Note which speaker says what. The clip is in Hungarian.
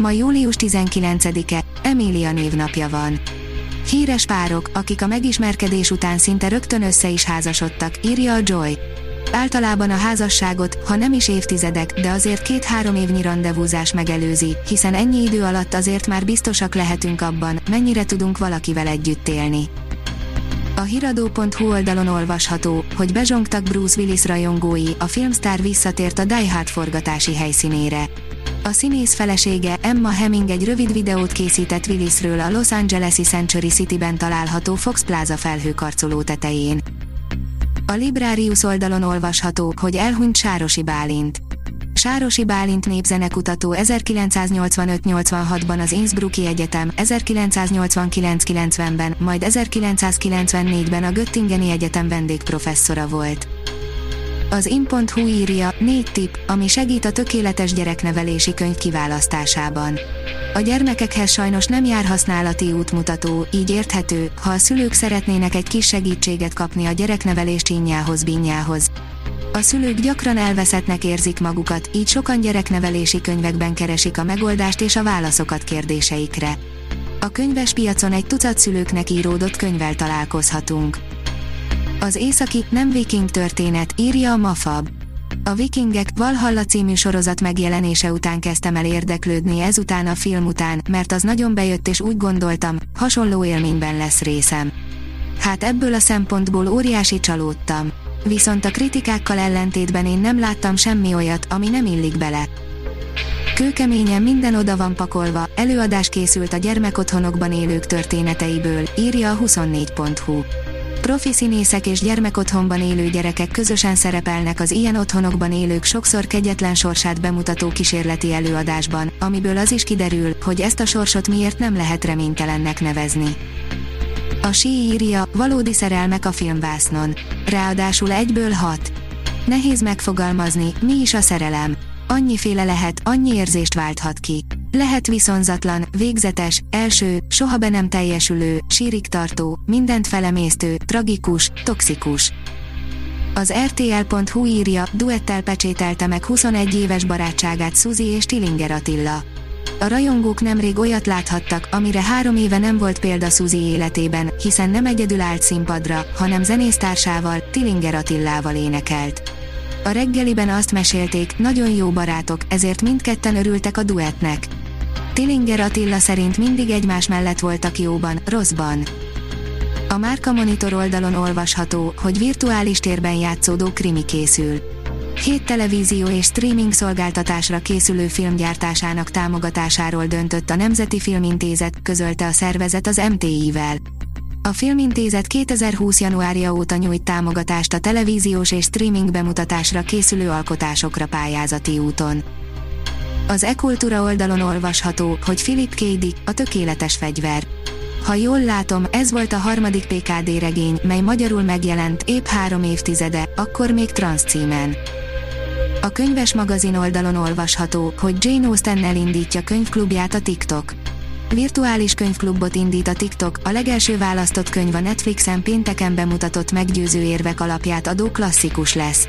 Speaker 1: Ma július 19-e, Emília névnapja van. Híres párok, akik a megismerkedés után szinte rögtön össze is házasodtak, írja a Joy. Általában a házasságot, ha nem is évtizedek, de azért két-három évnyi rendezvúzás megelőzi, hiszen ennyi idő alatt azért már biztosak lehetünk abban, mennyire tudunk valakivel együtt élni. A hiradó.hu oldalon olvasható, hogy bezsongtak Bruce Willis rajongói, a filmstár visszatért a Die Hard forgatási helyszínére. A színész felesége Emma Hemming egy rövid videót készített Willisről a Los Angeles-i Century City-ben található Fox Plaza felhőkarcoló tetején. A Librarius oldalon olvasható, hogy elhunyt Sárosi Bálint. Sárosi Bálint népzenekutató 1985-86-ban az Innsbrucki Egyetem, 1989-90-ben, majd 1994-ben a Göttingeni Egyetem vendégprofesszora volt. Az in.hu írja, négy tipp, ami segít a tökéletes gyereknevelési könyv kiválasztásában. A gyermekekhez sajnos nem jár használati útmutató, így érthető, ha a szülők szeretnének egy kis segítséget kapni a gyereknevelés csínyához bínyához. A szülők gyakran elveszettnek érzik magukat, így sokan gyereknevelési könyvekben keresik a megoldást és a válaszokat kérdéseikre. A könyves piacon egy tucat szülőknek íródott könyvvel találkozhatunk. Az északi, nem viking történet, írja a Mafab. A Vikingek Valhalla című sorozat megjelenése után kezdtem el érdeklődni ezután a film után, mert az nagyon bejött és úgy gondoltam, hasonló élményben lesz részem. Hát ebből a szempontból óriási csalódtam. Viszont a kritikákkal ellentétben én nem láttam semmi olyat, ami nem illik bele. Kőkeményen minden oda van pakolva, előadás készült a gyermekotthonokban élők történeteiből, írja a 24.hu. Profi színészek és gyermekotthonban élő gyerekek közösen szerepelnek az ilyen otthonokban élők sokszor kegyetlen sorsát bemutató kísérleti előadásban, amiből az is kiderül, hogy ezt a sorsot miért nem lehet reménytelennek nevezni. A sí írja, valódi szerelmek a filmvásznon. Ráadásul egyből hat. Nehéz megfogalmazni, mi is a szerelem. Annyiféle lehet, annyi érzést válthat ki. Lehet viszonzatlan, végzetes, első, soha be nem teljesülő, sírig tartó, mindent felemésztő, tragikus, toxikus. Az RTL.hu írja, duettel pecsételte meg 21 éves barátságát Suzi és Tillinger Attila. A rajongók nemrég olyat láthattak, amire három éve nem volt példa Suzi életében, hiszen nem egyedül állt színpadra, hanem zenésztársával, Tillinger Attillával énekelt. A reggeliben azt mesélték, nagyon jó barátok, ezért mindketten örültek a duettnek. Tillinger Attila szerint mindig egymás mellett voltak jóban, rosszban. A Márka Monitor oldalon olvasható, hogy virtuális térben játszódó krimi készül. Hét televízió és streaming szolgáltatásra készülő filmgyártásának támogatásáról döntött a Nemzeti Filmintézet, közölte a szervezet az MTI-vel. A Filmintézet 2020. januárja óta nyújt támogatást a televíziós és streaming bemutatásra készülő alkotásokra pályázati úton. Az e-kultúra oldalon olvasható, hogy Philip K. Dick, a tökéletes fegyver. Ha jól látom, ez volt a harmadik PKD regény, mely magyarul megjelent épp három évtizede, akkor még transz címen. A könyves magazin oldalon olvasható, hogy Jane Austen elindítja könyvklubját a TikTok. Virtuális könyvklubot indít a TikTok, a legelső választott könyv a Netflixen pénteken bemutatott meggyőző érvek alapját adó klasszikus lesz.